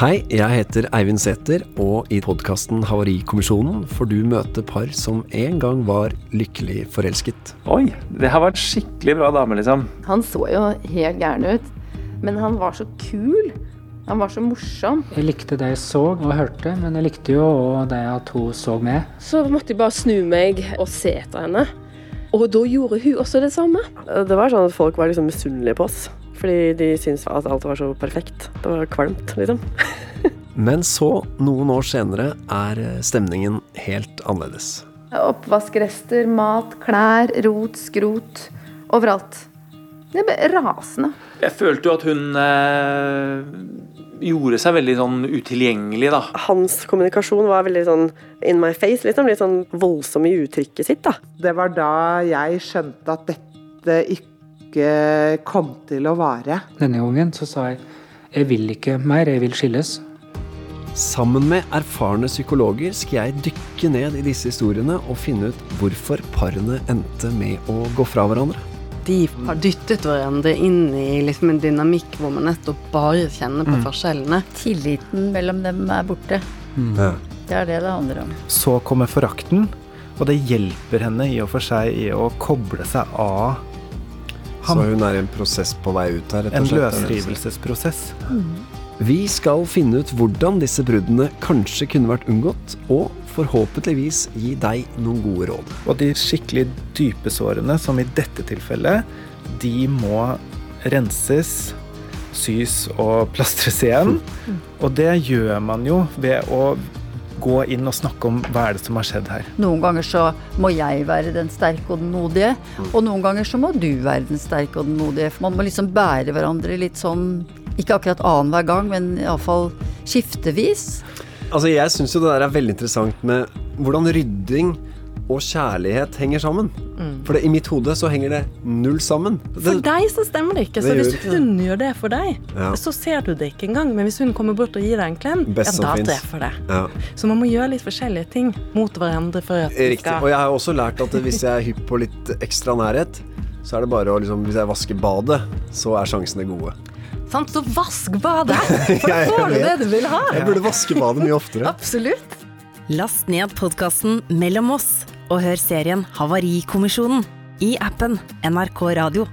Hei, jeg heter Eivind Sæther, og i podkasten Havarikommisjonen får du møte par som en gang var lykkelig forelsket. Oi, det her var en skikkelig bra dame, liksom. Han så jo helt gæren ut, men han var så kul. Han var så morsom. Jeg likte det jeg så og hørte, men jeg likte jo òg det at hun så med. Så måtte jeg bare snu meg og se etter henne. Og da gjorde hun også det samme. Det var sånn at folk var liksom misunnelige på oss. Fordi de syntes at alt var så perfekt. Det var kvalmt, liksom. Men så, noen år senere, er stemningen helt annerledes. Oppvaskrester, mat, klær, rot, skrot. Overalt. Det ble rasende. Jeg følte jo at hun eh, gjorde seg veldig sånn utilgjengelig, da. Hans kommunikasjon var veldig sånn in my face, liksom. Litt sånn voldsom i uttrykket sitt, da. Det var da jeg skjønte at dette ikke kom til å vare. Denne gangen så sa jeg jeg vil ikke mer, jeg vil skilles. Sammen med erfarne psykologer skal jeg dykke ned i disse historiene og finne ut hvorfor parene endte med å gå fra hverandre. De har dyttet hverandre inn i liksom en dynamikk hvor man nettopp bare kjenner på Mm. forskjellene. Tilliten mellom dem er borte. Mm. Det er det det handler om. Så kommer forakten, og det hjelper henne i og for seg i å koble seg av Så hun er i en prosess på vei ut her, en løsrivelsesprosess. Vi skal finne ut hvordan disse bruddene kanskje kunne vært unngått, og forhåpentligvis gi deg noen gode råd. Og de skikkelig dype sårene, som i dette tilfellet, de må renses, sys og plastres igjen. Og det gjør man jo ved å gå inn og snakke om hva er det som har skjedd her. Noen ganger så må jeg være den sterke og den modige, og noen ganger så må du være den sterke og den modige. For man må liksom bære hverandre litt sånn, ikke akkurat annenhver gang, men iallfall skiftevis. Altså, jeg syns jo det der er veldig interessant med hvordan rydding og kjærlighet henger sammen. For det, i mitt hode så henger det null sammen. Det, For deg så stemmer det ikke. Det Så hvis hun gjør det for deg, Ja. så ser du det ikke engang. Men hvis hun kommer bort og gir deg en klem, Best ja, da finnes. treffer det. ja. Så man må gjøre litt forskjellige ting mot hverandre for at det Riktig. Og jeg har også lært at hvis jeg er hypp på litt ekstra nærhet, så er det bare å liksom Hvis jeg vasker badet, så er sjansene gode. Sant, så vask badet! For da får du det du vil ha. Jeg burde vaske badet mye oftere. Absolutt. Last ned podkasten Mellom oss og hør serien Havarikommisjonen i appen NRK Radio.